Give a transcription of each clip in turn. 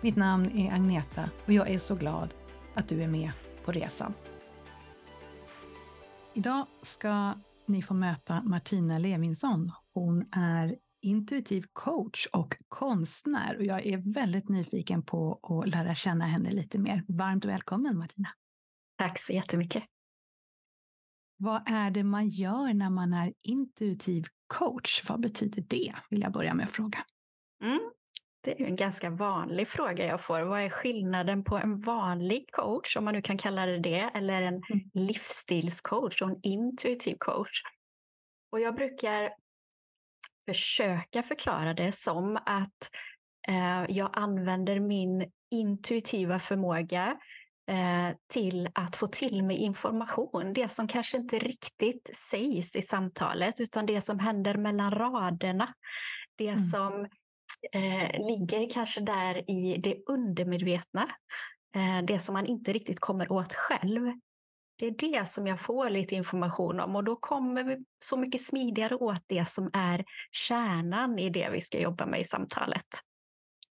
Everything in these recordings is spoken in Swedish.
Mitt namn är Agneta och jag är så glad att du är med på resan. Idag ska ni få möta Martina Levinsson. Hon är intuitiv coach och konstnär och jag är väldigt nyfiken på att lära känna henne lite mer. Varmt välkommen Martina! Tack så jättemycket! Vad är det man gör när man är intuitiv coach? Vad betyder det? Vill jag börja med att fråga. Mm. Det är en ganska vanlig fråga jag får. Vad är skillnaden på en vanlig coach, om man nu kan kalla det det, eller en mm. livsstilscoach och en intuitiv coach? Och jag brukar försöka förklara det som att eh, jag använder min intuitiva förmåga eh, till att få till mig information. Det som kanske inte riktigt sägs i samtalet, utan det som händer mellan raderna. Det mm. som eh, ligger kanske där i det undermedvetna. Eh, det som man inte riktigt kommer åt själv. Det är det som jag får lite information om och då kommer vi så mycket smidigare åt det som är kärnan i det vi ska jobba med i samtalet.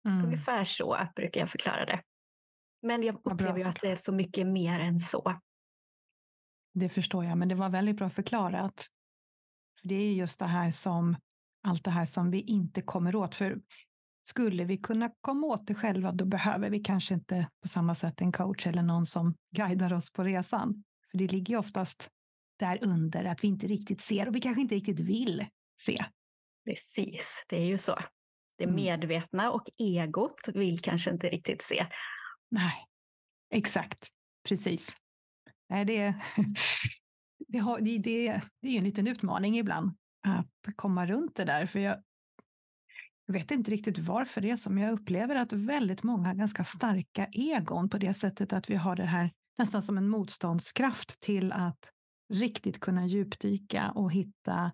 Mm. Ungefär så brukar jag förklara det. Men jag upplever ju att det är så mycket mer än så. Det förstår jag, men det var väldigt bra förklarat. För Det är just det här som allt det här som vi inte kommer åt. För skulle vi kunna komma åt det själva, då behöver vi kanske inte på samma sätt en coach eller någon som guidar oss på resan. För det ligger oftast där under att vi inte riktigt ser och vi kanske inte riktigt vill se. Precis, det är ju så. Det mm. medvetna och egot vill kanske inte riktigt se. Nej, exakt. Precis. Nej, det, det, har, det, det, det är ju en liten utmaning ibland att komma runt det där. För jag, vet inte riktigt varför det är så, men jag upplever att väldigt många ganska starka egon på det sättet att vi har det här nästan som en motståndskraft till att riktigt kunna djupdyka och hitta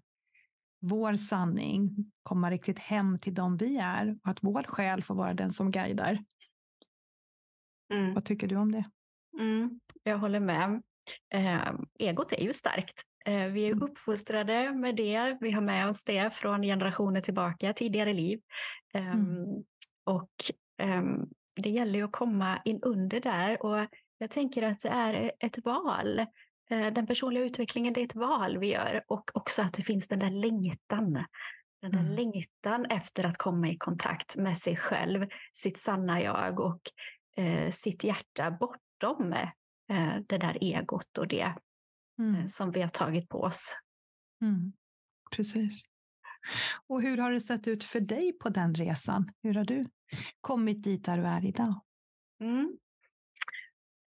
vår sanning, komma riktigt hem till dem vi är och att vår själ får vara den som guidar. Mm. Vad tycker du om det? Mm, jag håller med. Eh, egot är ju starkt. Eh, vi är mm. uppfostrade med det. Vi har med oss det från generationer tillbaka, tidigare liv. Eh, mm. Och ehm, det gäller ju att komma in under där. Och jag tänker att det är ett val. Eh, den personliga utvecklingen, det är ett val vi gör. Och också att det finns den där längtan. Den där mm. längtan efter att komma i kontakt med sig själv, sitt sanna jag och eh, sitt hjärta bortom eh, det där egot och det mm. som vi har tagit på oss. Mm. Precis. Och hur har det sett ut för dig på den resan? Hur har du kommit dit där du är idag? Mm.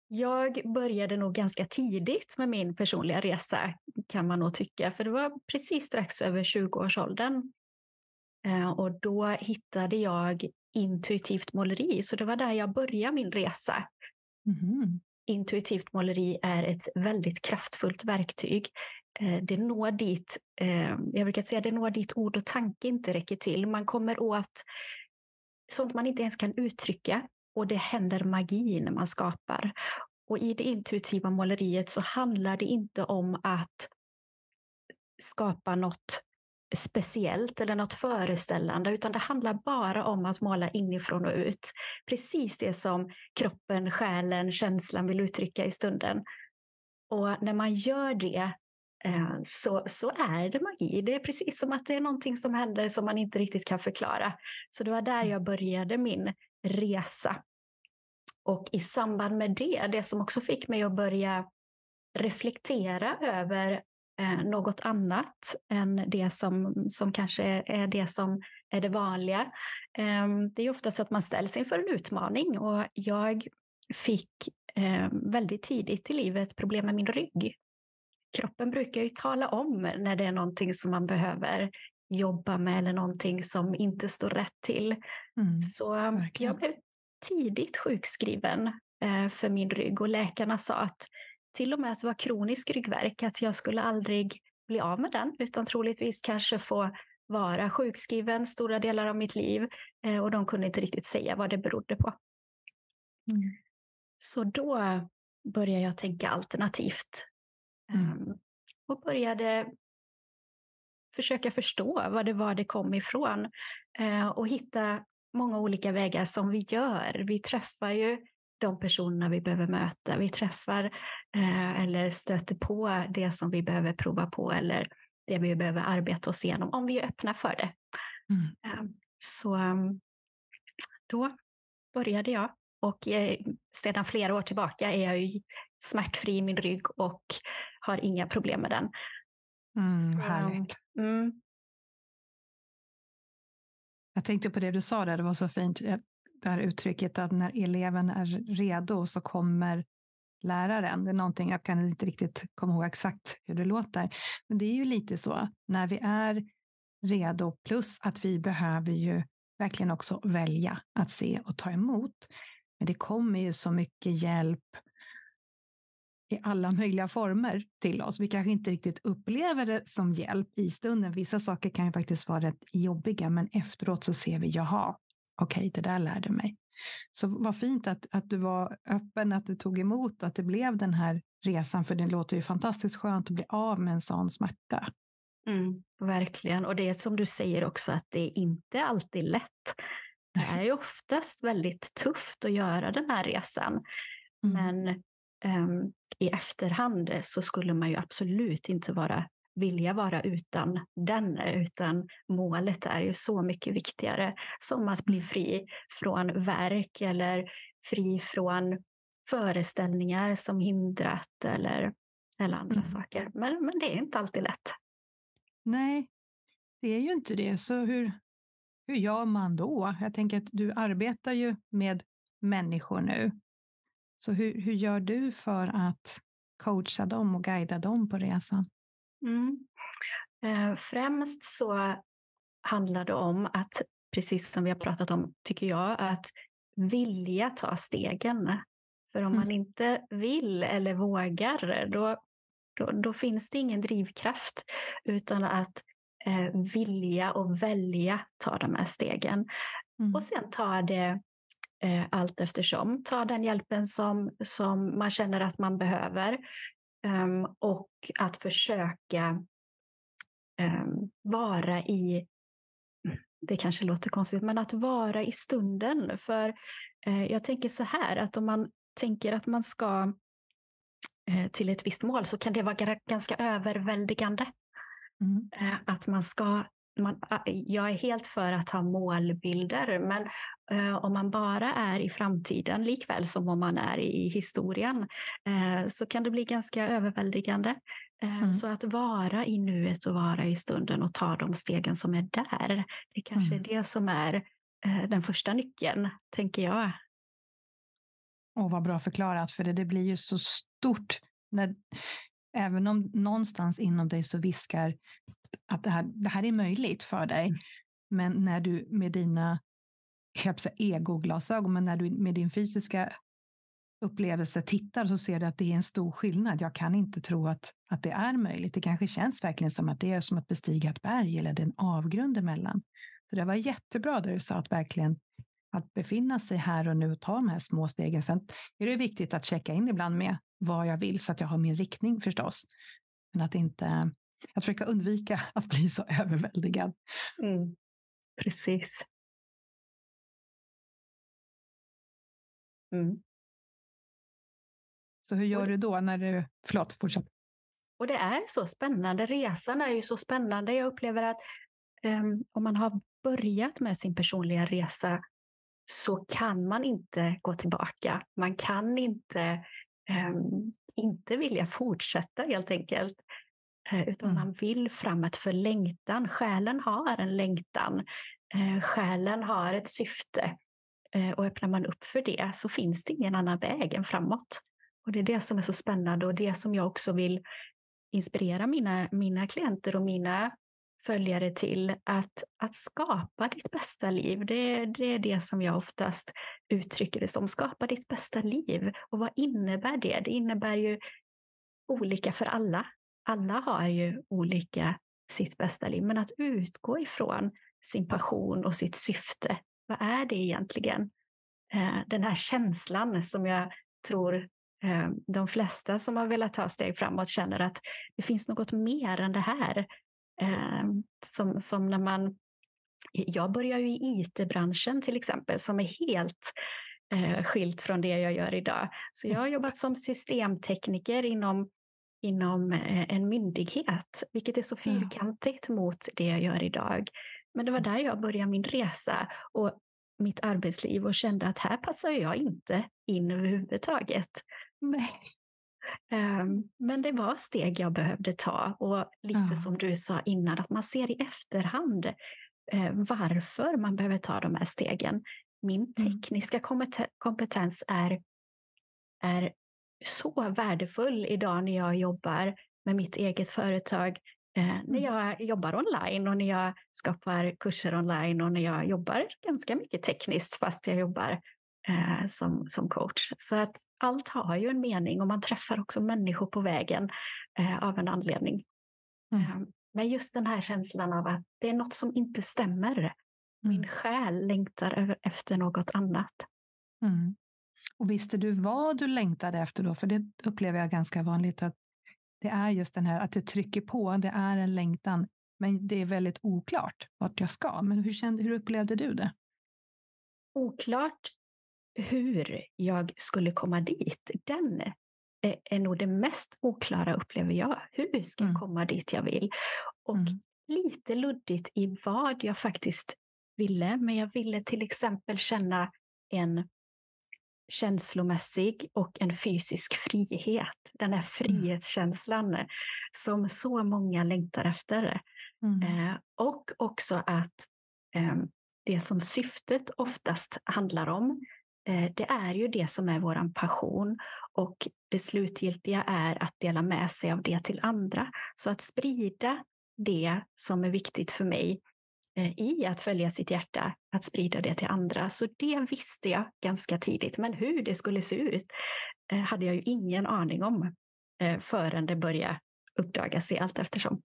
Jag började nog ganska tidigt med min personliga resa, kan man nog tycka, för det var precis strax över 20-årsåldern. Eh, och då hittade jag intuitivt måleri, så det var där jag började min resa. Mm. Intuitivt måleri är ett väldigt kraftfullt verktyg. Eh, det når dit, eh, jag brukar säga det når dit ord och tanke inte räcker till. Man kommer åt sånt man inte ens kan uttrycka och det händer magi när man skapar. Och i det intuitiva måleriet så handlar det inte om att skapa något speciellt eller något föreställande, utan det handlar bara om att måla inifrån och ut. Precis det som kroppen, själen, känslan vill uttrycka i stunden. Och när man gör det eh, så, så är det magi. Det är precis som att det är någonting som händer som man inte riktigt kan förklara. Så det var där jag började min resa. Och i samband med det, det som också fick mig att börja reflektera över eh, något annat än det som, som kanske är, är det som är det vanliga. Eh, det är oftast att man ställs inför en utmaning och jag fick eh, väldigt tidigt i livet problem med min rygg. Kroppen brukar ju tala om när det är någonting som man behöver jobba med eller någonting som inte står rätt till. Mm, så verkligen. jag blev tidigt sjukskriven eh, för min rygg och läkarna sa att till och med att det var kronisk ryggvärk, att jag skulle aldrig bli av med den, utan troligtvis kanske få vara sjukskriven stora delar av mitt liv eh, och de kunde inte riktigt säga vad det berodde på. Mm. Så då började jag tänka alternativt mm. um, och började försöka förstå vad det var det kom ifrån uh, och hitta många olika vägar som vi gör. Vi träffar ju de personerna vi behöver möta. Vi träffar eh, eller stöter på det som vi behöver prova på eller det vi behöver arbeta oss igenom om vi är öppna för det. Mm. Eh, så ehm, då började jag och eh, sedan flera år tillbaka är jag ju smärtfri i min rygg och har inga problem med den. Mm, så, härligt. Mm. Jag tänkte på det du sa där, det var så fint det här uttrycket att när eleven är redo så kommer läraren. Det är någonting, jag kan inte riktigt komma ihåg exakt hur det låter, men det är ju lite så när vi är redo, plus att vi behöver ju verkligen också välja att se och ta emot. Men det kommer ju så mycket hjälp i alla möjliga former till oss. Vi kanske inte riktigt upplever det som hjälp i stunden. Vissa saker kan ju faktiskt vara rätt jobbiga, men efteråt så ser vi, jaha, okej, okay, det där lärde mig. Så vad fint att, att du var öppen, att du tog emot, att det blev den här resan, för det låter ju fantastiskt skönt att bli av med en sån smärta. Mm, verkligen, och det är som du säger också att det är inte alltid lätt. Det är ju oftast väldigt tufft att göra den här resan. Mm. Men um, i efterhand så skulle man ju absolut inte vara vilja vara utan den, utan målet är ju så mycket viktigare som att bli mm. fri från verk eller fri från föreställningar som hindrat eller, eller andra mm. saker. Men, men det är inte alltid lätt. Nej, det är ju inte det. Så hur, hur gör man då? Jag tänker att du arbetar ju med människor nu. Så hur, hur gör du för att coacha dem och guida dem på resan? Mm. Eh, främst så handlar det om att, precis som vi har pratat om, tycker jag, att vilja ta stegen. För om mm. man inte vill eller vågar, då, då, då, finns det ingen drivkraft, utan att eh, vilja och välja ta de här stegen. Mm. Och sen ta det eh, allt eftersom. Ta den hjälpen som, som man känner att man behöver. Um, och att försöka um, vara i, det kanske låter konstigt, men att vara i stunden. För uh, jag tänker så här, att om man tänker att man ska uh, till ett visst mål så kan det vara ganska överväldigande. Mm. Uh, att man ska man, jag är helt för att ha målbilder, men eh, om man bara är i framtiden likväl som om man är i historien eh, så kan det bli ganska överväldigande. Eh, mm. Så att vara i nuet och vara i stunden och ta de stegen som är där, det kanske mm. är det som är eh, den första nyckeln, tänker jag. Åh, vad bra förklarat, för det, det blir ju så stort när, även om någonstans inom dig så viskar att det här, det här är möjligt för dig. Mm. Men när du med dina egoglasögon, men när du med din fysiska upplevelse tittar så ser du att det är en stor skillnad. Jag kan inte tro att, att det är möjligt. Det kanske känns verkligen som att det är som att bestiga ett berg eller det är en avgrund emellan. Så det var jättebra där du sa att verkligen att befinna sig här och nu och ta de här små stegen. Sen är det viktigt att checka in ibland med vad jag vill så att jag har min riktning förstås. Men att inte att försöka undvika att bli så överväldigad. Mm. Precis. Mm. Så hur gör det, du då när du... Förlåt, fortsätt. Och det är så spännande. Resan är ju så spännande. Jag upplever att um, om man har börjat med sin personliga resa så kan man inte gå tillbaka. Man kan inte um, inte vilja fortsätta helt enkelt. Uh, utan mm. man vill framåt för längtan. Själen har en längtan. Uh, själen har ett syfte. Uh, och öppnar man upp för det så finns det ingen annan väg än framåt. Och det är det som är så spännande och det som jag också vill inspirera mina, mina klienter och mina följare till att, att skapa ditt bästa liv. Det, det är det som jag oftast uttrycker det som. Skapa ditt bästa liv. Och vad innebär det? Det innebär ju olika för alla. Alla har ju olika sitt bästa liv, men att utgå ifrån sin passion och sitt syfte. Vad är det egentligen? Eh, den här känslan som jag tror eh, de flesta som har velat ta steg framåt känner att det finns något mer än det här. Eh, som, som när man... Jag börjar ju i IT-branschen till exempel, som är helt skilt från det jag gör idag. Så jag har jobbat som systemtekniker inom, inom eh, en myndighet, vilket är så fyrkantigt mot det jag gör idag. Men det var där jag började min resa och mitt arbetsliv och kände att här passar jag inte in överhuvudtaget. Nej. Ehm, men det var steg jag behövde ta och lite ja. som du sa innan, att man ser i efterhand eh, varför man behöver ta de här stegen. Min mm. tekniska kompetens är, är så värdefull idag när jag jobbar med mitt eget företag. Eh, när mm. jag jobbar online och när jag skapar kurser online och när jag jobbar ganska mycket tekniskt fast jag jobbar eh, som, som coach. Så att allt har ju en mening och man träffar också människor på vägen eh, av en anledning. Mm. Eh, men just den här känslan av att det är något som inte stämmer. Min mm. själ längtar efter något annat. Mm. Och visste du vad du längtade efter då? För det upplever jag ganska vanligt att det är just den här att du trycker på, det är en längtan, men det är väldigt oklart vart jag ska. Men hur, kände, hur upplevde du det? Oklart hur jag skulle komma dit, den är, nog det mest oklara upplever jag. Hur ska jag mm. komma dit jag vill? Och mm. lite luddigt i vad jag faktiskt ville, men jag ville till exempel känna en känslomässig och en fysisk frihet. Den här mm. frihetskänslan mm. som så många längtar efter. Mm. Eh, och också att eh, det som syftet oftast handlar om, Eh, det är ju det som är vår passion och det slutgiltiga är att dela med sig av det till andra. Så att sprida det som är viktigt för mig Eh, i att följa sitt hjärta, att sprida det till andra. Så det visste jag ganska tidigt, men hur det skulle se ut eh, hade jag ju ingen aning om eh, förrän det började uppdagas i allt eftersom.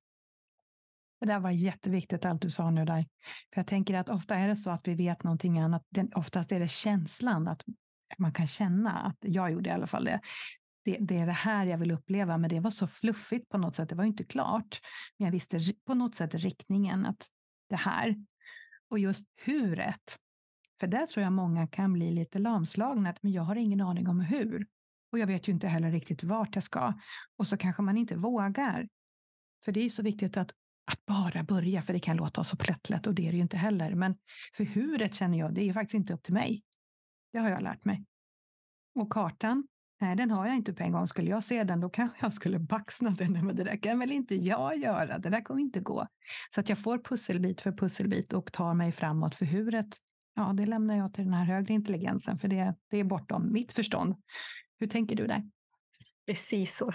Det där var jätteviktigt allt du sa nu där. För jag tänker att ofta är det så att vi vet någonting annat. oftast är det känslan, att man kan känna att jag gjorde i alla fall det. Det, det är det här jag vill uppleva, men det var så fluffigt på något sätt. Det var inte klart, men jag visste på något sätt riktningen att det här och just huret. För där tror jag många kan bli lite lamslagna, men jag har ingen aning om hur. Och jag vet ju inte heller riktigt vart jag ska. Och så kanske man inte vågar. För det är så viktigt att att bara börja, för det kan låta så plättlätt och det är det ju inte heller. Men för huret känner jag, det är ju faktiskt inte upp till mig. Det har jag lärt mig. Och kartan, nej, den har jag inte på en gång. Skulle jag se den, då kanske jag skulle baxna den. Men det där kan väl inte jag göra. Det där kommer inte gå. Så att jag får pusselbit för pusselbit och tar mig framåt. För huret, ja, det lämnar jag till den här högre intelligensen, för det, det är bortom mitt förstånd. Hur tänker du där? Precis så.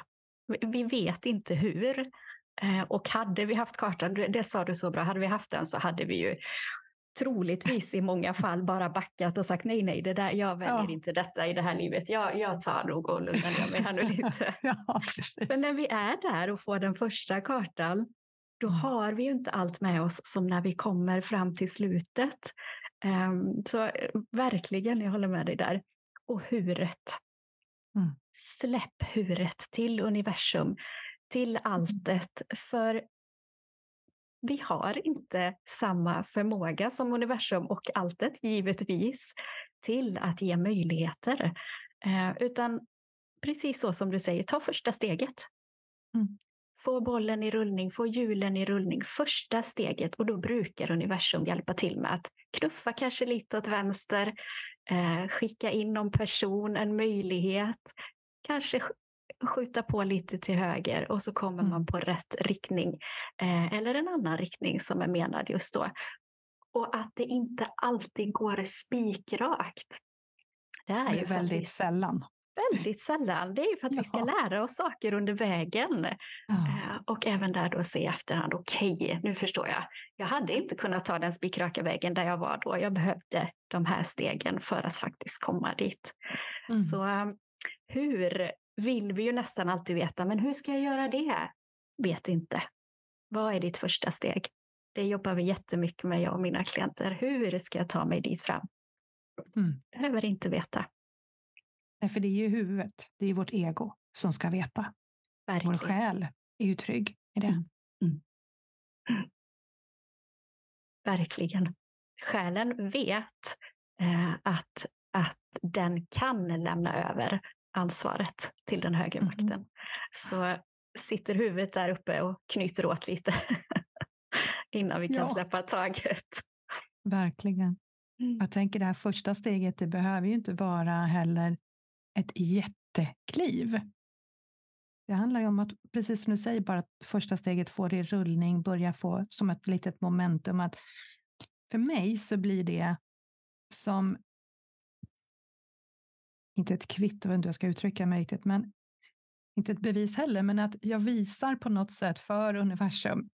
Vi vet inte hur, eh, och hade vi haft kartan, det sa du så bra, hade vi haft den så hade vi ju troligtvis i många fall bara backat och sagt nej, nej, det där, jag väljer ja. inte detta i det här livet. Jag, jag tar nog och lugnar ner mig här nu lite. ja, Men när vi är där och får den första kartan, då mm. har vi ju inte allt med oss som när vi kommer fram till slutet. Um, så eh, verkligen, jag håller med dig där. Och huret. Mm. Släpp huret till universum till alltet, för vi har inte samma förmåga som universum och alltet, givetvis, till att ge möjligheter. Eh, utan precis så som du säger, ta första steget. Mm. få bollen i rullning, få hjulen i rullning, första steget. Och då brukar universum hjälpa till med att knuffa kanske lite åt vänster, eh, skicka in någon person, en möjlighet, kanske skjuta på lite till höger och så kommer mm. man på rätt riktning eh, eller en annan riktning som är menad just då. Och att det inte alltid går spikrakt. Det är ju väldigt vi, sällan. Väldigt sällan. Det är ju för att ja. vi ska lära oss saker under vägen. Ja. Eh, och även där då se i efterhand, okej, okay, nu förstår jag. Jag hade inte kunnat ta den spikraka vägen där jag var då. Jag behövde de här stegen för att faktiskt komma dit. Mm. Så um, hur vill vi ju nästan alltid veta, men hur ska jag göra det? Vet inte. Vad är ditt första steg? Det jobbar vi jättemycket med, jag och mina klienter. Hur ska jag ta mig dit fram? Mm. Behöver inte veta. Nej, för det är ju huvudet, det är vårt ego som ska veta. Verkligen. Vår själ är ju trygg i det. Mm. Mm. Verkligen. Själen vet eh, att, att den kan lämna över ansvaret till den högre mm. makten. Så sitter huvudet där uppe och knyter åt lite innan vi kan ja. släppa taget. Verkligen. Mm. Jag tänker det här första steget, det behöver ju inte vara heller ett jättekliv. Det handlar ju om att, precis som du säger, bara att första steget får i rullning, börja få som ett litet momentum. Att för mig så blir det som inte ett kvitto, jag jag ska uttrycka mig riktigt, men inte ett bevis heller, men att jag visar på något sätt för universum,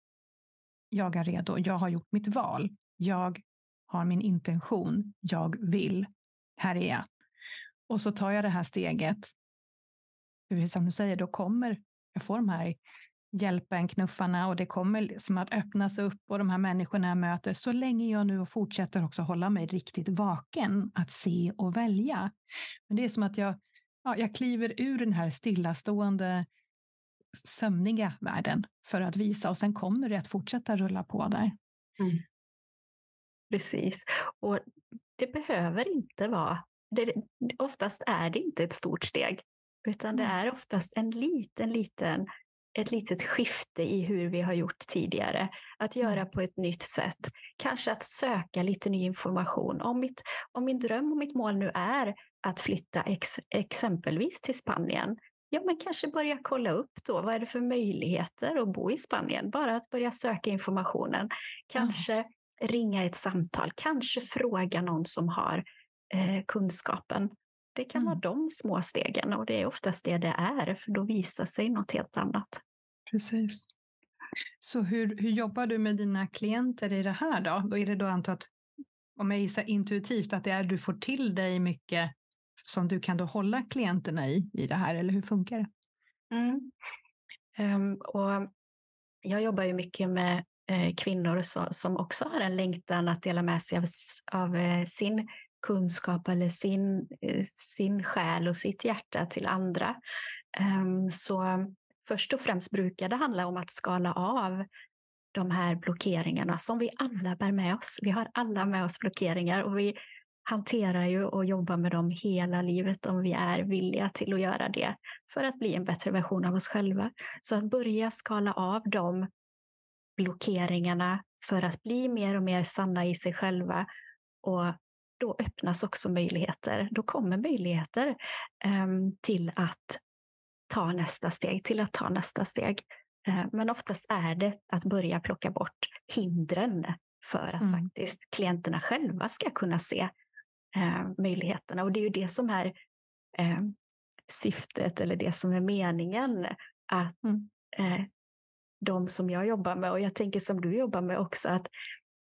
jag är redo, jag har gjort mitt val, jag har min intention, jag vill, här är jag. Och så tar jag det här steget. Som du säger, då kommer jag få de här hjälpen, knuffarna och det kommer som att öppnas upp och de här människorna jag möter, så länge jag nu fortsätter också hålla mig riktigt vaken att se och välja. Men det är som att jag, ja, jag kliver ur den här stillastående sömniga världen för att visa och sen kommer det att fortsätta rulla på där. Mm. Precis. Och det behöver inte vara, det, oftast är det inte ett stort steg, utan det är oftast en liten, liten ett litet skifte i hur vi har gjort tidigare. Att göra mm. på ett nytt sätt. Kanske att söka lite ny information. Om, mitt, om min dröm och mitt mål nu är att flytta ex, exempelvis till Spanien, ja men kanske börja kolla upp då, vad är det för möjligheter att bo i Spanien? Bara att börja söka informationen. Kanske mm. ringa ett samtal, kanske fråga någon som har eh, kunskapen. Det kan mm. vara de små stegen och det är oftast det det är, för då visar sig något helt annat. Precis. Så hur, hur jobbar du med dina klienter i det här då? Då är det då antaget, om jag gissar intuitivt, att det är du får till dig mycket som du kan då hålla klienterna i, i det här, eller hur funkar det? Mm. Um, och jag jobbar ju mycket med eh, kvinnor så, som också har en längtan att dela med sig av, av eh, sin kunskap eller sin, eh, sin själ och sitt hjärta till andra. Ehm, så först och främst brukar det handla om att skala av de här blockeringarna som vi alla bär med oss. Vi har alla med oss blockeringar och vi hanterar ju och jobbar med dem hela livet om vi är villiga till att göra det för att bli en bättre version av oss själva. Så att börja skala av de blockeringarna för att bli mer och mer sanna i sig själva och då öppnas också möjligheter. Då kommer möjligheter um, till att ta nästa steg, till att ta nästa steg. Uh, men oftast är det att börja plocka bort hindren för att mm. faktiskt klienterna själva ska kunna se uh, möjligheterna. Och det är ju det som är uh, syftet eller det som är meningen. Att mm. de som jag jobbar med, och jag tänker som du jobbar med också, att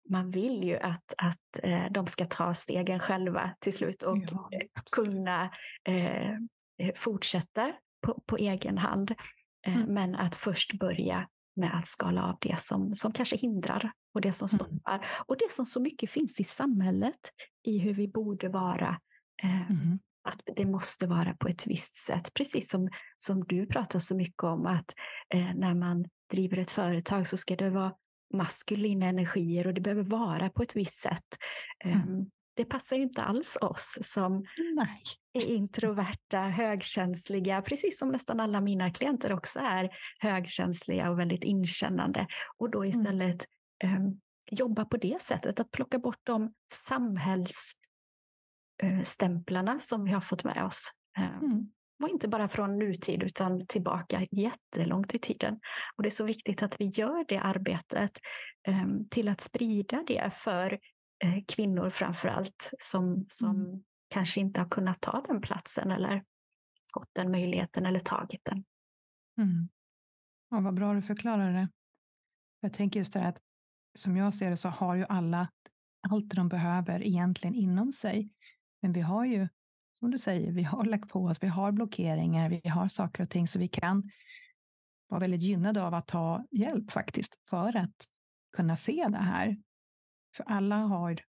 man vill ju att, att eh, de ska ta stegen själva till slut och ja, kunna eh, eh, fortsätta på, på, egen hand. Eh, mm. Men att först börja med att skala av det som, som kanske hindrar och det som mm. stoppar. Mm. Och det som så mycket finns i samhället, i hur vi borde vara. Eh, mm. Att det måste vara på ett visst sätt. Precis som, som du pratar så mycket om att eh, när man driver ett företag så ska det vara maskulina energier och det behöver vara på ett visst sätt. Mm. Ehm, det passar ju inte alls oss som Nej. är introverta, högkänsliga, precis som nästan alla mina klienter också är högkänsliga och väldigt inkännande. Och då istället mm. um, jobba på det sättet, att plocka bort de samhällsstämplarna som vi har fått med oss. Um, mm. Och inte bara från nutid utan tillbaka jättelångt i tiden. Och det är så viktigt att vi gör det arbetet um, till att sprida det för Eh, kvinnor framför allt som, som mm. kanske inte har kunnat ta den platsen eller fått den möjligheten eller tagit den. Mm. Ja, vad bra du förklarar det. Jag tänker just det här att som jag ser det så har ju alla allt de behöver egentligen inom sig. Men vi har ju, som du säger, vi har lagt på oss, vi har blockeringar, vi har saker och ting så vi kan vara väldigt gynnade av att ta hjälp faktiskt för att kunna se det här. För alla har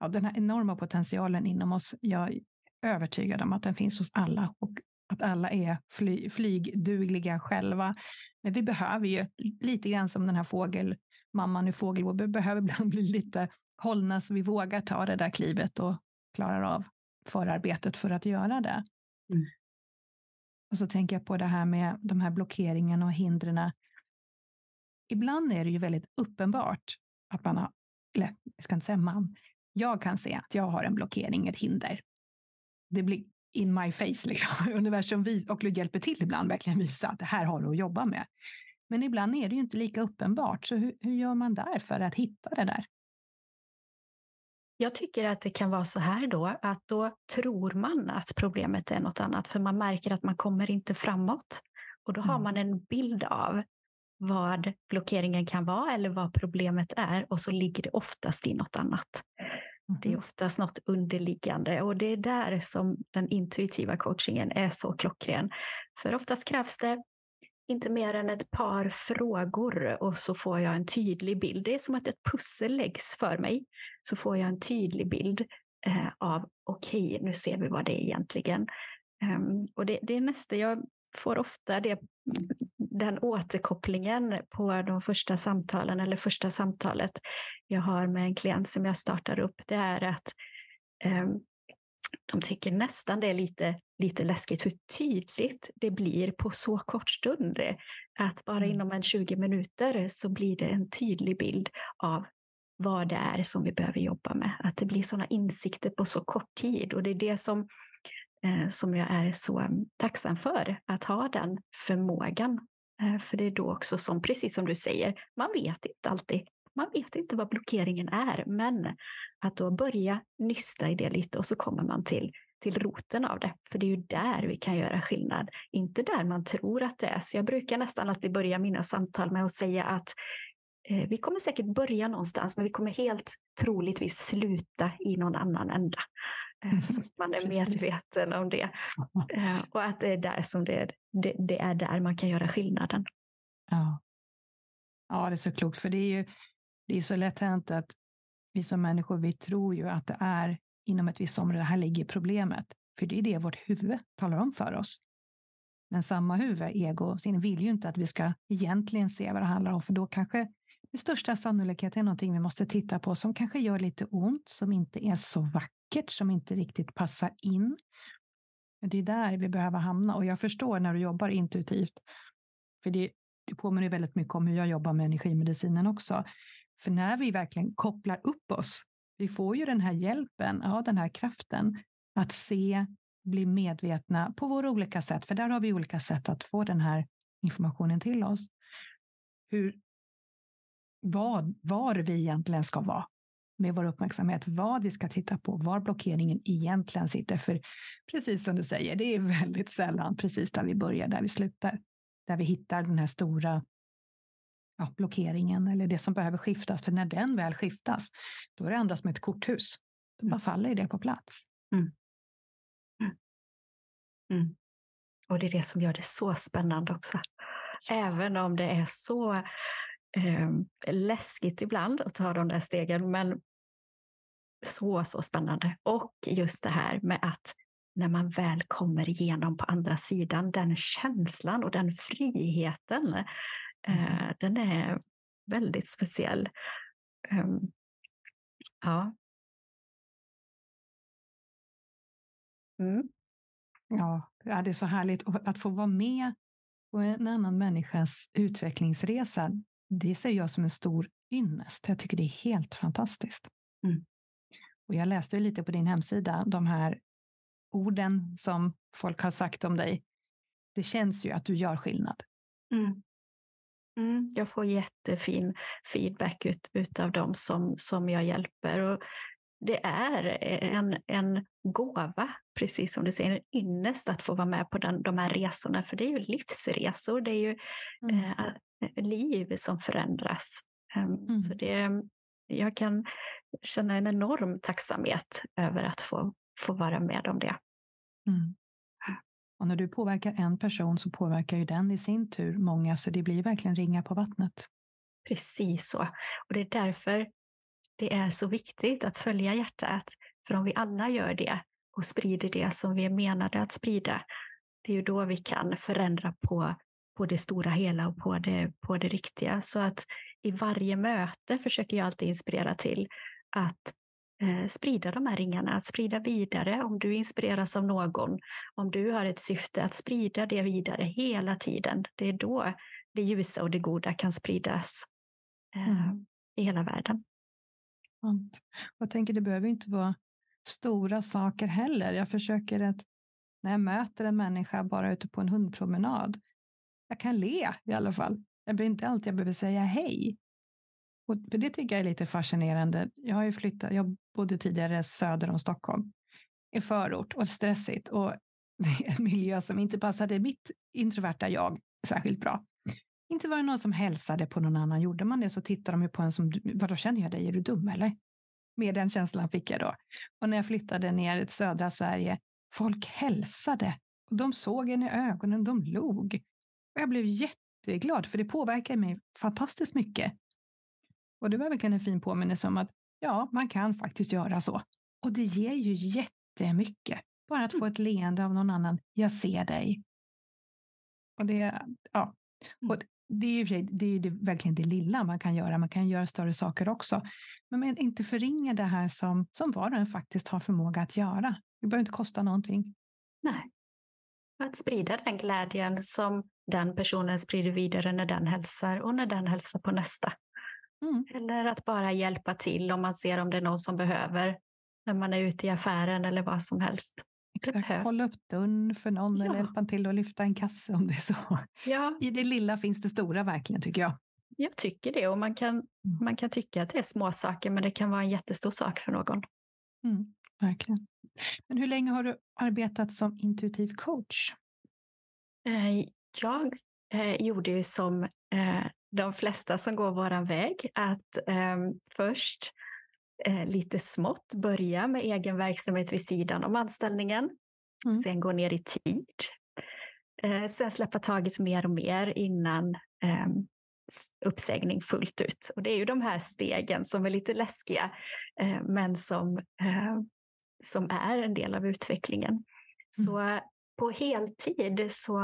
ja, den här enorma potentialen inom oss. Jag är övertygad om att den finns hos alla och att alla är fly, flygdugliga själva. Men vi behöver ju lite grann som den här fågelmamman i Fågelbo, vi behöver ibland bli lite hållna så vi vågar ta det där klivet och klarar av förarbetet för att göra det. Mm. Och så tänker jag på det här med de här blockeringarna och hindren. Ibland är det ju väldigt uppenbart att man har eller jag ska inte säga man, jag kan se att jag har en blockering, ett hinder. Det blir in my face, liksom. universum vis och hjälper till ibland verkligen visa att det här har du att jobba med. Men ibland är det ju inte lika uppenbart, så hur, hur gör man där för att hitta det där? Jag tycker att det kan vara så här då, att då tror man att problemet är något annat, för man märker att man kommer inte framåt. Och då har mm. man en bild av vad blockeringen kan vara eller vad problemet är och så ligger det oftast i något annat. Det är mm-hmm. oftast något underliggande och det är där som den intuitiva coachingen är så klockren. För oftast krävs det inte mer än ett par frågor och så får jag en tydlig bild. Det är som att ett pussel läggs för mig. Så får jag en tydlig bild eh, av okej, okay, nu ser vi vad det är egentligen. Um, och det, det är nästa, jag får ofta det, den återkopplingen på de första samtalen eller första samtalet jag har med en klient som jag startar upp. Det är att um, de tycker nästan det är lite, lite läskigt hur tydligt det blir på så kort stund. Att bara mm. inom en 20 minuter så blir det en tydlig bild av vad det är som vi behöver jobba med. Att det blir sådana insikter på så kort tid och det är det som Eh, som jag är så tacksam för, att ha den förmågan. Eh, för det är då också som, precis som du säger, man vet inte alltid. Man vet inte vad blockeringen är, men att då börja nysta i det lite och så kommer man till, till roten av det. För det är ju där vi kan göra skillnad, inte där man tror att det är. Så jag brukar nästan alltid börja mina samtal med att säga att eh, vi kommer säkert börja någonstans, men vi kommer helt troligtvis sluta i någon annan ända. Eh, så att man är medveten om det. Eh, och att det är där som det är, det, det, är där man kan göra skillnaden. Ja. ja, det är så klokt, för det är ju det är så lätt hänt att vi som människor, vi tror ju att det är inom ett visst område, här ligger problemet. För det är det vårt huvud talar om för oss. Men samma huvud, ego, sin vill ju inte att vi ska egentligen se vad det handlar om, för då kanske med största sannolikhet är någonting vi måste titta på som kanske gör lite ont, som inte är så vackert som inte riktigt passar in. Men det är där vi behöver hamna och jag förstår när du jobbar intuitivt. För det, det påminner väldigt mycket om hur jag jobbar med energimedicinen också. För när vi verkligen kopplar upp oss, vi får ju den här hjälpen, ja, den här kraften att se, bli medvetna på våra olika sätt, för där har vi olika sätt att få den här informationen till oss. Hur, vad, var vi egentligen ska vara med vår uppmärksamhet vad vi ska titta på, var blockeringen egentligen sitter. För precis som du säger, det är väldigt sällan precis där vi börjar, där vi slutar. Där vi hittar den här stora ja, blockeringen eller det som behöver skiftas. För när den väl skiftas, då är det andra som ett korthus. Då bara mm. faller det på plats. Mm. Mm. mm. Och det är det som gör det så spännande också. Även om det är så eh, läskigt ibland att ta de där stegen, men så, så spännande. Och just det här med att när man väl kommer igenom på andra sidan, den känslan och den friheten, eh, mm. den är väldigt speciell. Um, ja. Mm. Ja, det är så härligt att få vara med på en annan människas utvecklingsresa. Det ser jag som en stor ynnest. Jag tycker det är helt fantastiskt. Mm. Och jag läste lite på din hemsida, de här orden som folk har sagt om dig. Det känns ju att du gör skillnad. Mm. Mm, jag får jättefin feedback ut, utav dem som, som jag hjälper. Och det är en, en gåva, precis som du säger, en ynnest att få vara med på den, de här resorna. För det är ju livsresor, det är ju mm. eh, liv som förändras. Um, mm. Så det, jag kan känna en enorm tacksamhet över att få, få vara med om det. Mm. Och när du påverkar en person så påverkar ju den i sin tur många, så det blir verkligen ringar på vattnet. Precis så. Och det är därför det är så viktigt att följa hjärtat. För om vi alla gör det och sprider det som vi är menade att sprida, det är ju då vi kan förändra på, på det stora hela och på det, på det riktiga. Så att i varje möte försöker jag alltid inspirera till att sprida de här ringarna, att sprida vidare. Om du inspireras av någon, om du har ett syfte att sprida det vidare hela tiden, det är då det ljusa och det goda kan spridas eh, mm. i hela världen. Jag tänker, det behöver inte vara stora saker heller. Jag försöker att när jag möter en människa bara ute på en hundpromenad, jag kan le i alla fall. Jag behöver inte alltid jag behöver säga hej. Och för det tycker jag är lite fascinerande. Jag har ju flyttat, jag bodde tidigare söder om Stockholm, i förort och stressigt och det är en miljö som inte passade mitt introverta jag särskilt bra. Inte var det någon som hälsade på någon annan. Gjorde man det så tittade de ju på en som, vadå känner jag dig, är du dum eller? Med den känslan fick jag då. Och när jag flyttade ner till södra Sverige, folk hälsade. Och de såg en i ögonen, de log. Och jag blev jätteglad, för det påverkade mig fantastiskt mycket. Och det var verkligen en fin påminnelse om att ja, man kan faktiskt göra så. Och det ger ju jättemycket. Bara att få mm. ett leende av någon annan. Jag ser dig. Och det, ja. Och mm. det är ju det är det, verkligen det lilla man kan göra. Man kan göra större saker också. Men inte förringa det här som, som var och en faktiskt har förmåga att göra. Det behöver inte kosta någonting. Nej. Att sprida den glädjen som den personen sprider vidare när den hälsar och när den hälsar på nästa. Mm. Eller att bara hjälpa till om man ser om det är någon som behöver när man är ute i affären eller vad som helst. Exakt. Hålla upp dörren för någon ja. eller hjälpa till att lyfta en kasse om det är så. Ja. I det lilla finns det stora verkligen tycker jag. Jag tycker det och man kan, mm. man kan tycka att det är små saker men det kan vara en jättestor sak för någon. Mm, verkligen. Men hur länge har du arbetat som intuitiv coach? Eh, jag eh, gjorde ju som eh, de flesta som går våran väg att eh, först eh, lite smått börja med egen verksamhet vid sidan om anställningen. Mm. Sen gå ner i tid. Eh, sen släppa taget mer och mer innan eh, uppsägning fullt ut. Och det är ju de här stegen som är lite läskiga, eh, men som, eh, som är en del av utvecklingen. Mm. Så på heltid så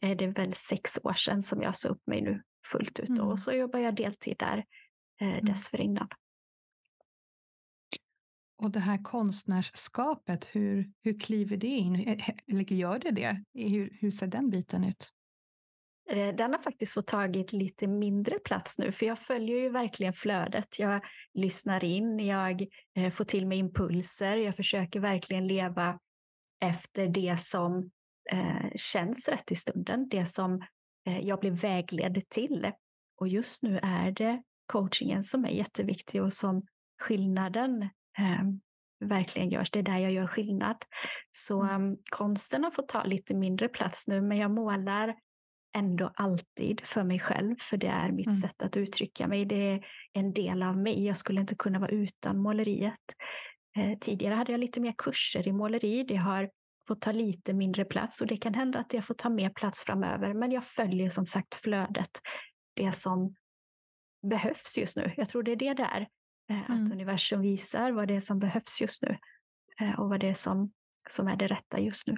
är det väl sex år sedan som jag sa upp mig nu fullt ut. Mm. Och så jobbar jag deltid där eh, mm. dessförinnan. Och det här konstnärskapet, hur, hur kliver det in? Eller gör det det? Hur, hur ser den biten ut? Eh, den har faktiskt fått tagit lite mindre plats nu, för jag följer ju verkligen flödet. Jag lyssnar in, jag eh, får till mig impulser, jag försöker verkligen leva efter det som eh, känns rätt i stunden, det som jag blir vägledd till. Och just nu är det coachingen som är jätteviktig och som skillnaden eh, verkligen görs. Det är där jag gör skillnad. Så um, konsten har fått ta lite mindre plats nu, men jag målar ändå alltid för mig själv, för det är mitt mm. sätt att uttrycka mig. Det är en del av mig. Jag skulle inte kunna vara utan måleriet. Eh, tidigare hade jag lite mer kurser i måleri. Det har får ta lite mindre plats och det kan hända att jag får ta mer plats framöver. Men jag följer som sagt flödet, det som behövs just nu. Jag tror det är det där, eh, mm. att universum visar vad det är som behövs just nu eh, och vad det är som, som är det rätta just nu.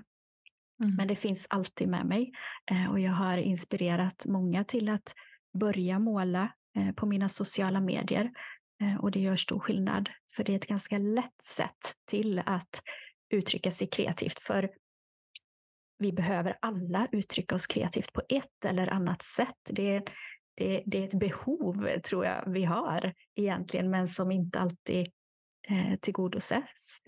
Mm. Men det finns alltid med mig eh, och jag har inspirerat många till att börja måla på mina sociala medier och det gör stor skillnad för det är ett ganska lätt sätt till att uttrycka sig kreativt. För vi behöver alla uttrycka oss kreativt på ett eller annat sätt. Det är, det, det är ett behov, tror jag, vi har egentligen, men som inte alltid eh, tillgodoses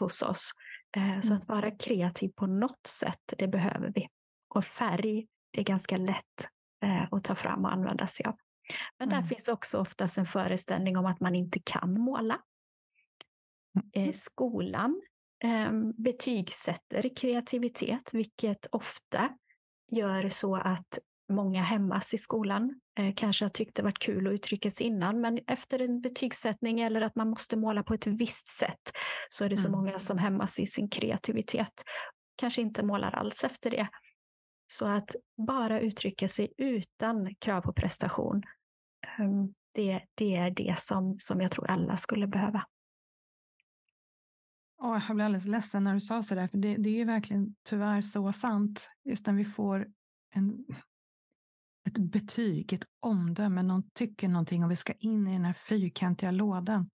hos oss. Eh, så mm. att vara kreativ på något sätt, det behöver vi. Och färg, det är ganska lätt eh, att ta fram och använda sig av. Men mm. där finns också oftast en föreställning om att man inte kan måla. Mm. Skolan eh, betygsätter kreativitet, vilket ofta gör så att många hämmas i skolan. Eh, kanske har tyckt det varit kul att uttrycka sig innan, men efter en betygssättning eller att man måste måla på ett visst sätt så är det så mm. många som hämmas i sin kreativitet. Kanske inte målar alls efter det. Så att bara uttrycka sig utan krav på prestation, ehm, det, det är det som, som jag tror alla skulle behöva. Oh, jag blev alldeles ledsen när du sa så där, för det, det är verkligen tyvärr så sant. Just när vi får en, ett betyg, ett omdöme, någon tycker någonting och vi ska in i den här fyrkantiga lådan.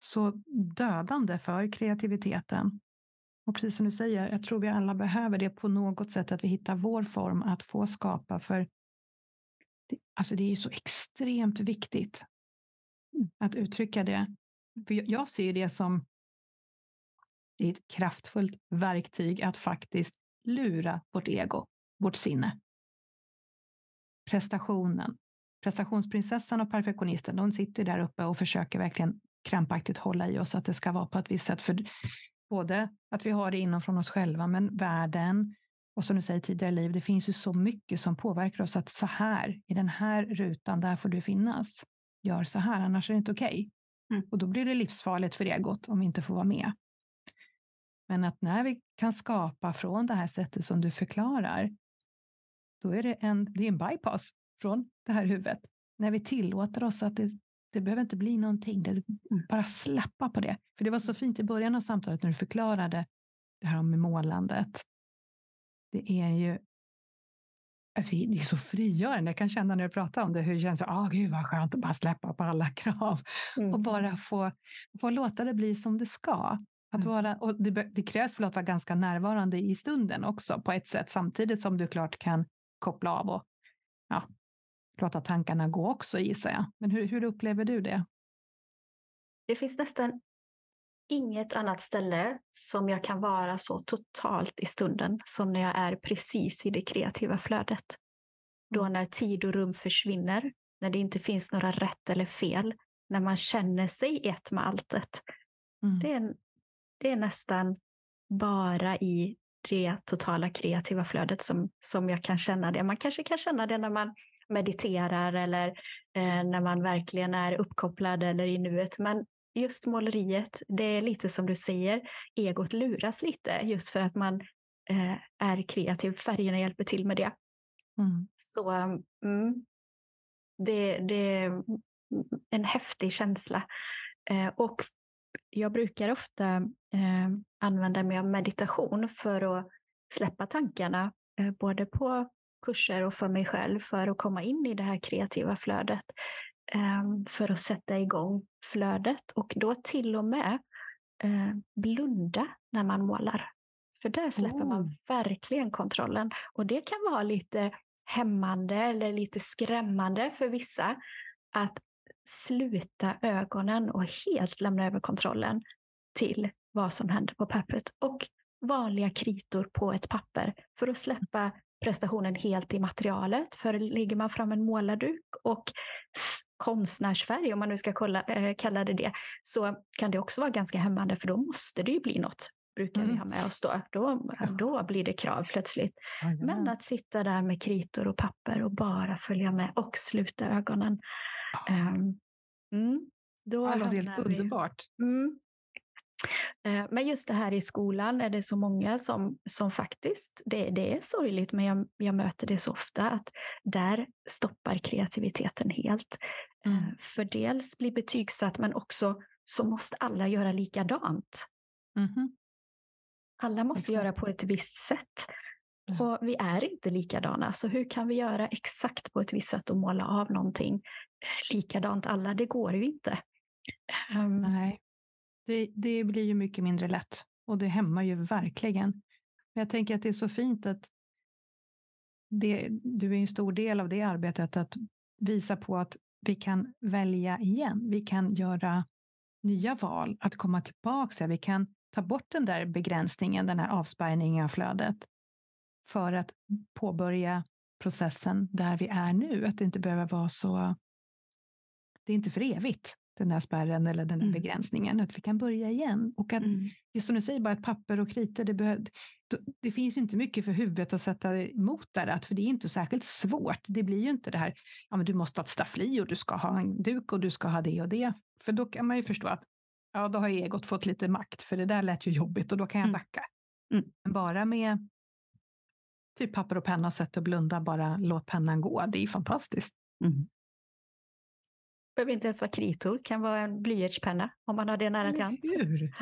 Så dödande för kreativiteten. Och precis som du säger, jag tror vi alla behöver det på något sätt, att vi hittar vår form att få skapa. För det, alltså det är så extremt viktigt att uttrycka det. För jag ser det som det är ett kraftfullt verktyg att faktiskt lura vårt ego, vårt sinne. Prestationen. Prestationsprinsessan och perfektionisten, de sitter där uppe och försöker verkligen krampaktigt hålla i oss att det ska vara på ett visst sätt. För både att vi har det inom från oss själva, men världen och som du säger tidigare liv, det finns ju så mycket som påverkar oss att så här, i den här rutan, där får du finnas. Gör så här, annars är det inte okej. Okay. Mm. Och då blir det livsfarligt för egot om vi inte får vara med. Men att när vi kan skapa från det här sättet som du förklarar, då är det en, det är en bypass från det här huvudet. När vi tillåter oss att det, det behöver inte bli någonting, det, bara släppa på det. För det var så fint i början av samtalet när du förklarade det här med målandet. Det är ju Alltså, det är så frigörande. Jag kan känna när du pratar om det hur det känns. Ah, gud vad skönt att bara släppa på alla krav mm. och bara få, få låta det bli som det ska. Att mm. vara, och det, det krävs för att vara ganska närvarande i stunden också på ett sätt, samtidigt som du klart kan koppla av och ja, låta tankarna gå också gissar jag. Men hur, hur upplever du det? Det finns nästan inget annat ställe som jag kan vara så totalt i stunden som när jag är precis i det kreativa flödet. Då mm. när tid och rum försvinner, när det inte finns några rätt eller fel, när man känner sig ett med alltet. Mm. Det, är en, det är nästan bara i det totala kreativa flödet som, som jag kan känna det. Man kanske kan känna det när man mediterar eller eh, när man verkligen är uppkopplad eller i nuet. Men just måleriet, det är lite som du säger, egot luras lite just för att man eh, är kreativ. Färgerna hjälper till med det. Mm. Så mm, det, det är en häftig känsla. Eh, och jag brukar ofta eh, använda mig av meditation för att släppa tankarna, eh, både på kurser och för mig själv, för att komma in i det här kreativa flödet, eh, för att sätta igång flödet och då till och med eh, blunda när man målar. För där släpper oh. man verkligen kontrollen och det kan vara lite hämmande eller lite skrämmande för vissa att sluta ögonen och helt lämna över kontrollen till vad som händer på pappret och vanliga kritor på ett papper för att släppa prestationen helt i materialet. För lägger man fram en målarduk och konstnärsfärg, om man nu ska kolla, äh, kalla det det, så kan det också vara ganska hämmande för då måste det ju bli något brukar mm. vi ha med oss då. Då, då blir det krav plötsligt. Ja, Men att sitta där med kritor och papper och bara följa med och sluta ögonen. Um, mm, då det låter helt underbart. Mm. Uh, men just det här i skolan är det så många som, som faktiskt, det, det är sorgligt, men jag, jag möter det så ofta, att där stoppar kreativiteten helt. Mm. Uh, för dels blir betygsatt, men också så måste alla göra likadant. Mm. Alla måste okay. göra på ett visst sätt. Och vi är inte likadana, så hur kan vi göra exakt på ett visst sätt och måla av någonting eh, likadant alla? Det går ju inte. Um, Nej, det, det blir ju mycket mindre lätt Och det hämmar ju verkligen. Men jag tänker att det är så fint att det, du är en stor del av det arbetet, att visa på att vi kan välja igen. Vi kan göra nya val, att komma tillbaka. Vi kan ta bort den där begränsningen, den här avspärrningen av flödet för att påbörja processen där vi är nu. Att det inte behöver vara så... Det är inte för evigt, den där spärren eller den där mm. begränsningen. Att vi kan börja igen. Och att, mm. just som du säger, bara ett papper och kritor, det, behöv, det finns inte mycket för huvudet att sätta emot där, för det är inte särskilt svårt. Det blir ju inte det här, ja men du måste ha ett staffli och du ska ha en duk och du ska ha det och det. För då kan man ju förstå att ja, då har egot fått lite makt, för det där lät ju jobbigt och då kan jag mm. backa. Mm. Men bara med typ papper och penna och sätt och blunda, bara låt pennan gå. Det är fantastiskt. Mm. behöver inte ens vara kritor, kan vara en blyertspenna om man har det nära till hands.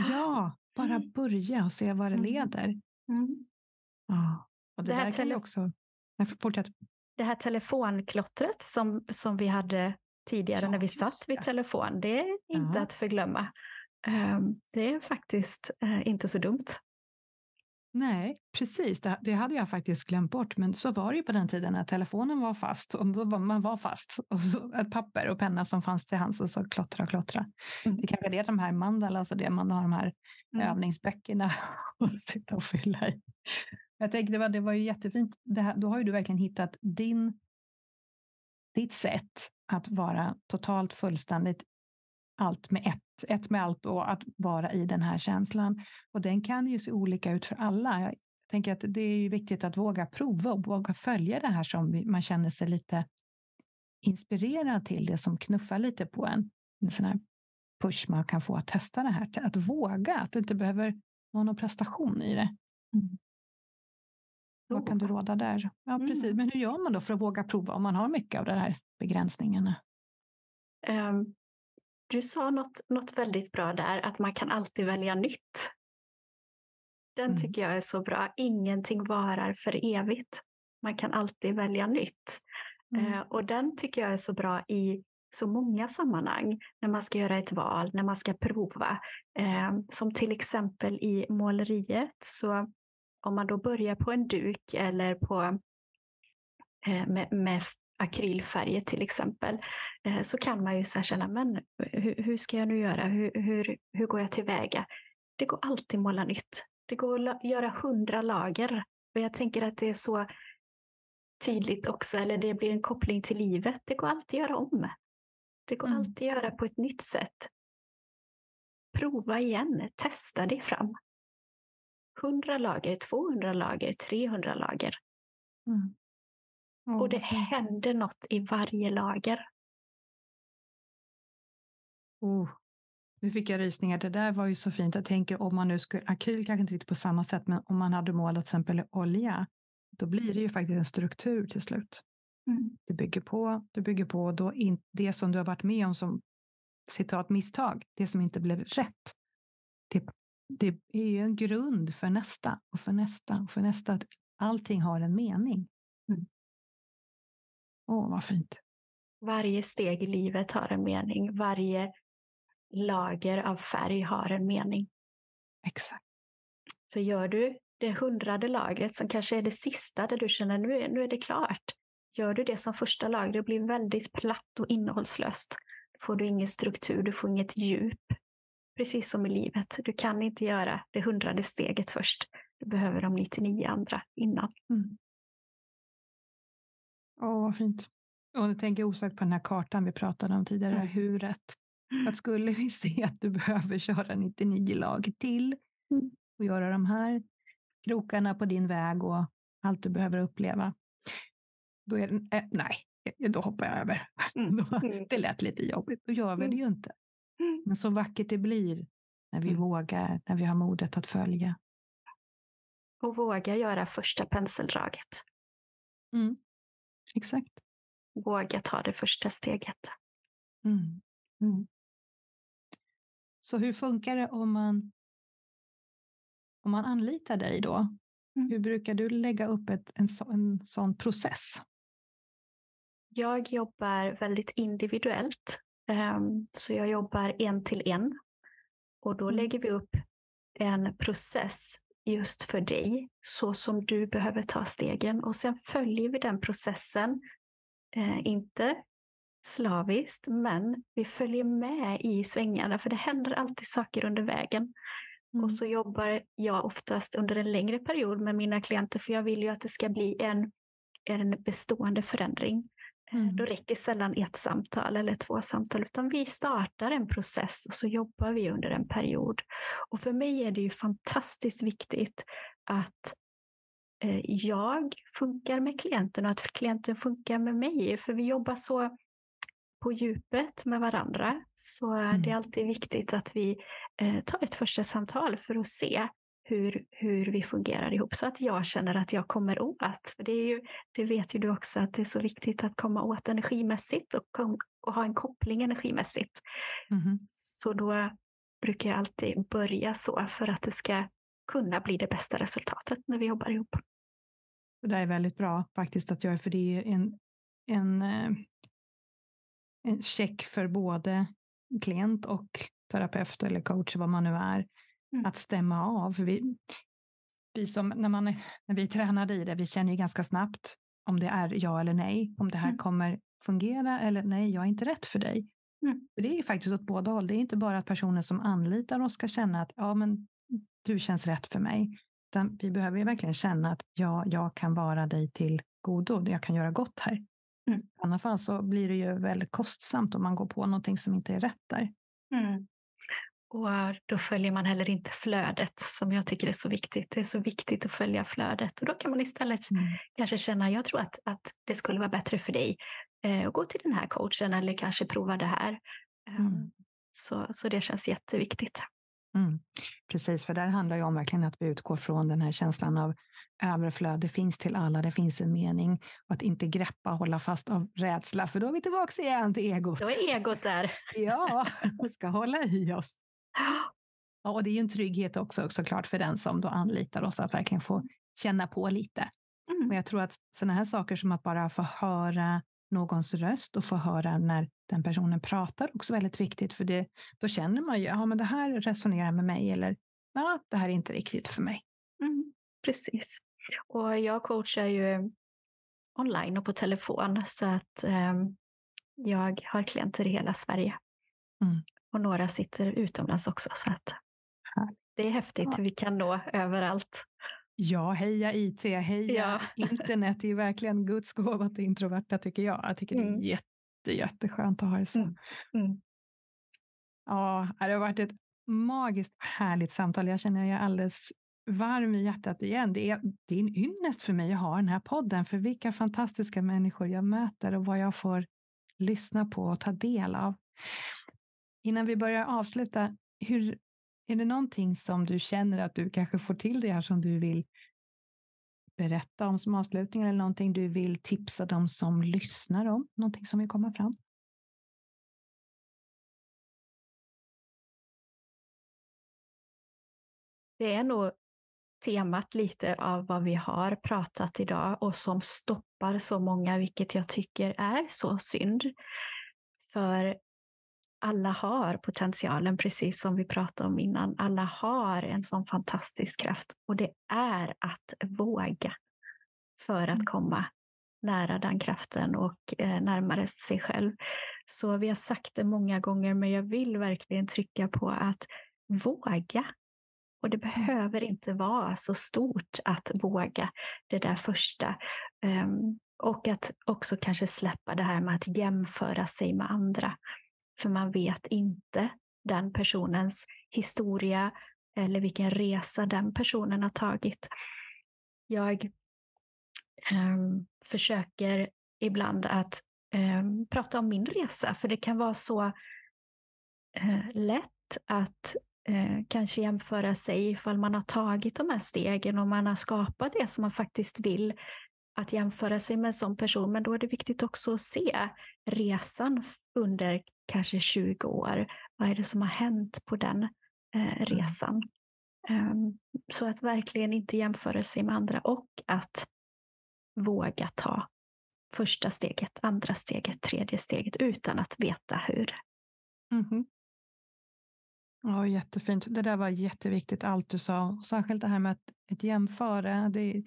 Ja, bara mm. börja och se vad det mm. leder. Mm. Ja, och det, det där kan ju också... Fortsätt. Det här telefonklottret som, som vi hade tidigare ja, när vi satt vid telefon, det är inte ja. att förglömma. Um, det är faktiskt uh, inte så dumt. Nej, precis. Det, det, hade jag faktiskt glömt bort. Men så var det ju på den tiden när telefonen var fast. Och då var, man var fast. Och så ett papper och penna som fanns till hands och så klottra och klottra. Mm. Det kanske är det de här mandala, alltså det man har de här mm. övningsböckerna att sitta och fylla i. Jag tänkte, det var, det var ju jättefint. Här, då har ju du verkligen hittat din, ditt sätt att vara totalt fullständigt allt med ett, ett med allt och att vara i den här känslan. Och den kan ju se olika ut för alla. Jag tänker att det är ju viktigt att våga prova och våga följa det här som man känner sig lite inspirerad till, det som knuffar lite på en. En sån här push man kan få att testa det här. Att våga, att det inte behöver vara någon prestation i det. Mm. Vad kan du råda där? Ja, precis. Mm. Men hur gör man då för att våga prova om man har mycket av de här begränsningarna? Um, du sa något, något väldigt bra där, att man kan alltid välja nytt. Den mm. tycker jag är så bra. Ingenting varar för evigt. Man kan alltid välja nytt. Mm. Eh, och den tycker jag är så bra i så många sammanhang. När man ska göra ett val, när man ska prova. Eh, som till exempel i måleriet. Så om man då börjar på en duk eller på eh, med, med akrylfärger till exempel, eh, så kan man ju så känna, men hur, hur, ska jag nu göra? Hur, hur, hur går jag tillväga? Det går alltid att måla nytt. Det går att göra hundra lager. Och jag tänker att det är så tydligt också, eller det blir en koppling till livet. Det går alltid att göra om. Det går mm. alltid att göra på ett nytt sätt. Prova igen, testa dig fram. 100 lager, 200 lager, 300 lager. Mm. Och det händer något i varje lager. Oh, nu fick jag rysningar. Det där var ju så fint. Jag tänker om man nu skulle, akryl kanske inte riktigt på samma sätt, men om man hade målat till exempel olja, då blir det ju faktiskt en struktur till slut. Mm. Du bygger på, du bygger på, då in, det som du har varit med om som citat misstag, det som inte blev rätt. Det, det är ju en grund för nästa och för nästa och för nästa. Att allting har en mening. Åh, vad fint. Varje steg i livet har en mening. Varje lager av färg har en mening. Exakt. Så gör du det hundrade lagret som kanske är det sista där du känner nu är, nu är det klart. Gör du det som första lager, det blir väldigt platt och innehållslöst. Då får du ingen struktur, du får inget djup. Precis som i livet, du kan inte göra det hundrade steget först. Du behöver de 99 andra innan. Mm. Åh, vad fint. Och nu tänker jag osökt på den här kartan vi pratade om tidigare, mm. huret. Att skulle vi se att du behöver köra 99 lag till mm. och göra de här krokarna på din väg och allt du behöver uppleva. Då är det, äh, nej, då hoppar jag över. Mm. mm. det lät lite jobbigt, då gör vi det ju mm. inte. Mm. Men så vackert det blir när vi vågar, när vi har modet att följa. Och våga göra första penseldraget. Mm. Exakt. Våga ta det första steget. Mm. Mm. Så hur funkar det om man, om man anlitar dig då? Mm. Hur brukar du lägga upp ett, en, så, en sån process? Jag jobbar väldigt individuellt. Um, så jag jobbar en till en. Och då mm. lägger vi upp en process just för dig, så som du behöver ta stegen. Och sen följer vi den processen, eh, inte slaviskt, men vi följer med i svängarna, för det händer alltid saker under vägen. Mm. Och så jobbar jag oftast under en längre period med mina klienter, för jag vill ju att det ska bli en, en bestående förändring. Eh, mm. Då räcker sällan ett samtal eller två samtal, utan vi startar en process och så jobbar vi under en period. Och för mig är det ju fantastiskt viktigt att eh, jag funkar med klienten och att klienten funkar med mig, för vi jobbar så på djupet med varandra. Så mm. det är alltid viktigt att vi eh, tar ett första samtal för att se hur, hur vi fungerar ihop så att jag känner att jag kommer åt. För det, är ju, det vet ju du också att det är så viktigt att komma åt energimässigt och, kom, och ha en koppling energimässigt. Mm. Så då brukar jag alltid börja så för att det ska kunna bli det bästa resultatet när vi jobbar ihop. Det är väldigt bra faktiskt att göra, för det är en, en, eh, en check för både klient och terapeut eller coach, vad man nu är, mm. att stämma av. Vi, vi som, när, man, när vi tränade i det, vi känner ju ganska snabbt om det är ja eller nej, om det här mm. kommer fungera eller nej, jag är inte rätt för dig. Mm. Det är faktiskt åt båda håll. Det är inte bara att personen som anlitar oss ska känna att ja, men du känns rätt för mig. Utan vi behöver ju verkligen känna att ja, jag kan vara dig till godo. Jag kan göra gott här. Mm. I alla fall så blir det ju väldigt kostsamt om man går på någonting som inte är rätt där. Mm. Och då följer man heller inte flödet som jag tycker är så viktigt. Det är så viktigt att följa flödet och då kan man istället mm. kanske känna, jag tror att, att det skulle vara bättre för dig eh, att gå till den här coachen eller kanske prova det här. Mm. så, så det känns jätteviktigt. Mm. Precis, för där handlar det om verkligen att vi utgår från den här känslan av överflöd. Det finns till alla, det finns en mening. Och att inte greppa och hålla fast av rädsla, för då är vi tillbaka igen till egot. Då är egot där. ja, vi ska hålla i oss. Ja, och det är ju en trygghet också såklart för den som då anlitar oss att verkligen få känna på lite. Mm. Och jag tror att sådana här saker som att bara få höra någons röst och få höra när den personen pratar också väldigt viktigt, för det, då känner man ju, ja men det här resonerar med mig eller ja, det här är inte riktigt för mig. Mm, precis. Och jag coachar ju online och på telefon så att eh, jag har klienter i hela Sverige. Mm. Och några sitter utomlands också. Så att det är häftigt ja. vi kan nå överallt. Ja, heja IT, heja ja. internet. Det är verkligen Guds gåva till introverta tycker jag. Jag tycker mm. det är mm. jätte, jätteskönt att ha det så. Mm. Mm. Ja, det har varit ett magiskt härligt samtal. Jag känner jag är alldeles varm i hjärtat igen. Det är, det är en ynnest för mig att ha den här podden, för vilka fantastiska människor jag möter och vad jag får lyssna på och ta del av. Innan vi börjar avsluta, hur, är det någonting som du känner att du kanske får till det här som du vill berätta om som avslutning eller någonting du vill tipsa dem som lyssnar om? Någonting som vill komma fram? Det är nog temat lite av vad vi har pratat idag och som stoppar så många, vilket jag tycker är så synd. För alla har potentialen, precis som vi pratade om innan. Alla har en sån fantastisk kraft och det är att våga för att mm. komma nära den kraften och eh, närmare sig själv. Så vi har sagt det många gånger, men jag vill verkligen trycka på att våga. Och det mm. behöver inte vara så stort att våga det där första. Um, och att också kanske släppa det här med att jämföra sig med andra. För man vet inte den personens historia eller vilken resa den personen har tagit. Jag um, försöker ibland att um, prata om min resa, för det kan vara så uh, lätt att uh, kanske jämföra sig ifall man har tagit de här stegen och man har skapat det som man faktiskt vill att jämföra sig med en sån person, men då är det viktigt också att se resan under kanske 20 år. Vad är det som har hänt på den eh, mm. resan? Um, så att verkligen inte jämföra sig med andra och att våga ta första steget, andra steget, tredje steget utan att veta hur. Mm. Ja, jättefint. Det där var jätteviktigt, allt du sa. Särskilt det här med att, att jämföra. Det,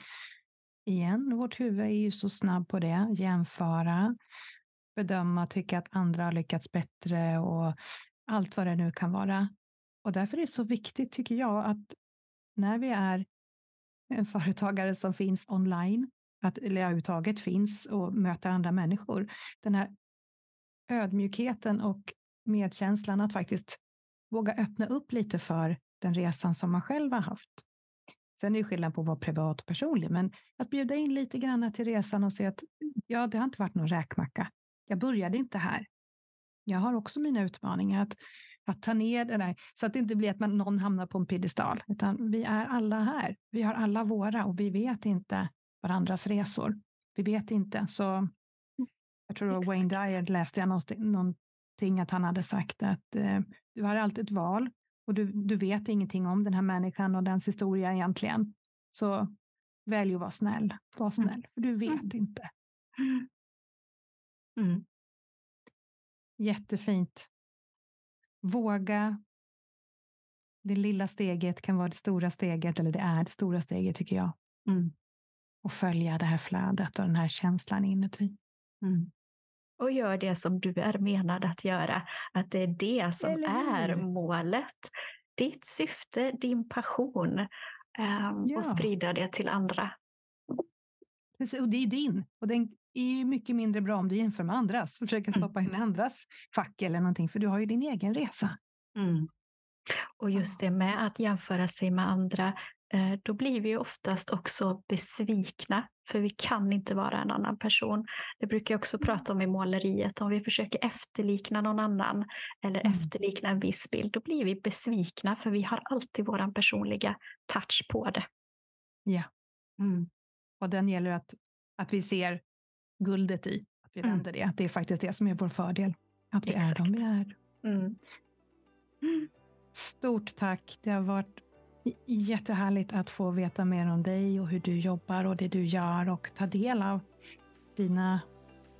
igen, vårt huvud är ju så snabb på det. Jämföra, bedöma, tycka att andra har lyckats bättre och allt vad det nu kan vara. Och därför är det så viktigt, tycker jag, att när vi är en företagare som finns online, att, eller överhuvudtaget finns och möter andra människor, den här ödmjukheten och medkänslan att faktiskt våga öppna upp lite för den resan som man själv har haft. Sen är det skillnad på att vara privat och personlig, men att bjuda in lite grann till resan och se att ja, det har inte varit någon räkmacka. Jag började inte här. Jag har också mina utmaningar. Att, att ta ner det där, så att det inte blir att man, någon hamnar på en piedestal, utan vi är alla här. Vi har alla våra och vi vet inte varandras resor. Vi vet inte, så jag tror Exakt. Wayne Dyer läste jag någonting att han hade sagt att eh, du har alltid ett val och du, du vet ingenting om den här människan och dens historia egentligen. Så välj att vara snäll. Var mm. snäll, för du vet mm. inte. Mm. Jättefint. Våga. Det lilla steget kan vara det stora steget, eller det är det stora steget tycker jag. Mm. Och följa det här flödet och den här känslan inuti. Mm och gör det som du är menad att göra. Att det är det som är målet. Ditt syfte, din passion. Um, ja. Och sprida det till andra. Och det är din. Och den är ju mycket mindre bra om du jämför med andras. Försöker stoppa in andras fack eller någonting, för du har ju din egen resa. Mm. Och just det med att jämföra sig med andra, då blir vi oftast också besvikna, för vi kan inte vara en annan person. Det brukar jag också mm. prata om i måleriet, om vi försöker efterlikna någon annan eller mm. efterlikna en viss bild, då blir vi besvikna, för vi har alltid vår personliga touch på det. Ja. Mm. Och den gäller att, att vi ser guldet i, att vi mm. vänder det, att det är faktiskt det som är vår fördel, att vi Exakt. är de vi är. Mm. Stort tack, det har varit Jättehärligt att få veta mer om dig och hur du jobbar och det du gör och ta del av dina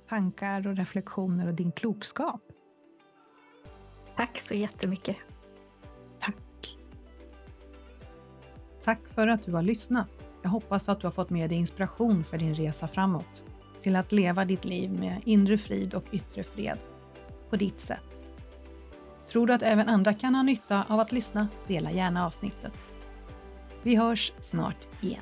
tankar och reflektioner och din klokskap. Tack så jättemycket. Tack. Tack för att du har lyssnat. Jag hoppas att du har fått med dig inspiration för din resa framåt till att leva ditt liv med inre frid och yttre fred på ditt sätt. Tror du att även andra kan ha nytta av att lyssna? Dela gärna avsnittet. Vi hörs snart igen.